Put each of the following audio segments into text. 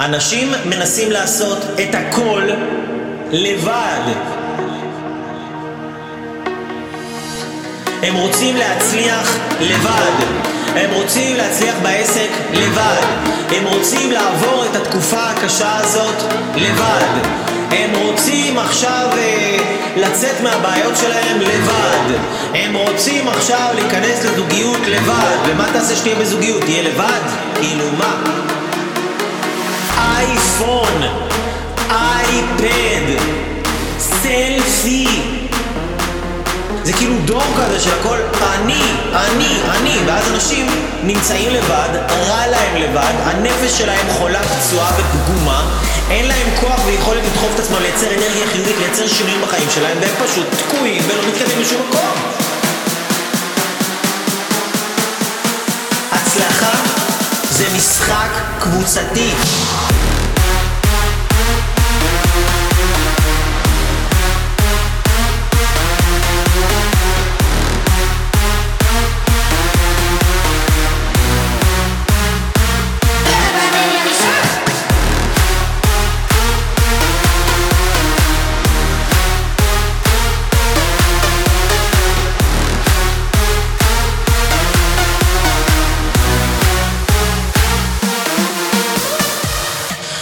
אנשים מנסים לעשות את הכל לבד. הם רוצים להצליח לבד. הם רוצים להצליח בעסק לבד. הם רוצים לעבור את התקופה הקשה הזאת לבד. הם רוצים עכשיו אה, לצאת מהבעיות שלהם לבד. הם רוצים עכשיו להיכנס לזוגיות לבד. ומה תעשה שתהיה בזוגיות? תהיה לבד? כאילו מה? אייפון, אייפד, סלפי. זה כאילו דור כזה של הכל אני, אני, אני, ואז אנשים נמצאים לבד, רע להם לבד, הנפש שלהם חולה, פצועה ופגומה, אין להם כוח ויכולת לדחוף את עצמם, לייצר אנרגיה חיובית, לייצר שינויים בחיים שלהם, והם פשוט תקועים ולא מתקדמים לשום מקום. קבוצתי.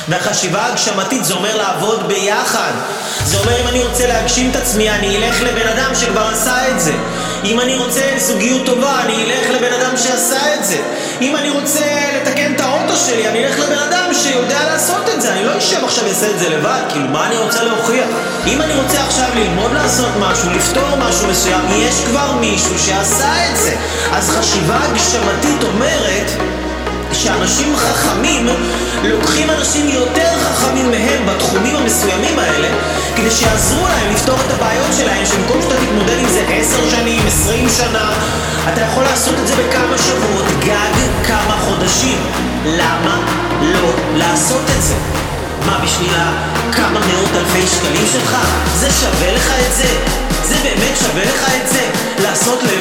והחשיבה הגשמתית זה אומר לעבוד ביחד. זה אומר אם אני רוצה להגשים את עצמי, אני אלך לבן אדם שכבר עשה את זה. אם אני רוצה זוגיות טובה, אני אלך לבן אדם שעשה את זה. אם אני רוצה לתקן את האוטו שלי, אני אלך לבן אדם שיודע לעשות את זה. אני לא אשב עכשיו ואעשה את זה לבד, כאילו, מה אני רוצה להוכיח? אם אני רוצה עכשיו ללמוד לעשות משהו, לפתור משהו מסוים, יש כבר מישהו שעשה את זה. אז חשיבה הגשמתית אומרת... שאנשים חכמים לוקחים אנשים יותר חכמים מהם בתחומים המסוימים האלה כדי שיעזרו להם לפתור את הבעיות שלהם שבמקום שאתה תתמודד עם זה עשר שנים, עשרים שנה אתה יכול לעשות את זה בכמה שבועות, גג כמה חודשים למה לא לעשות את זה? מה, בשביל הכמה מאות אלפי שקלים שלך? זה שווה לך את זה? זה באמת שווה לך את זה? לעשות לבד,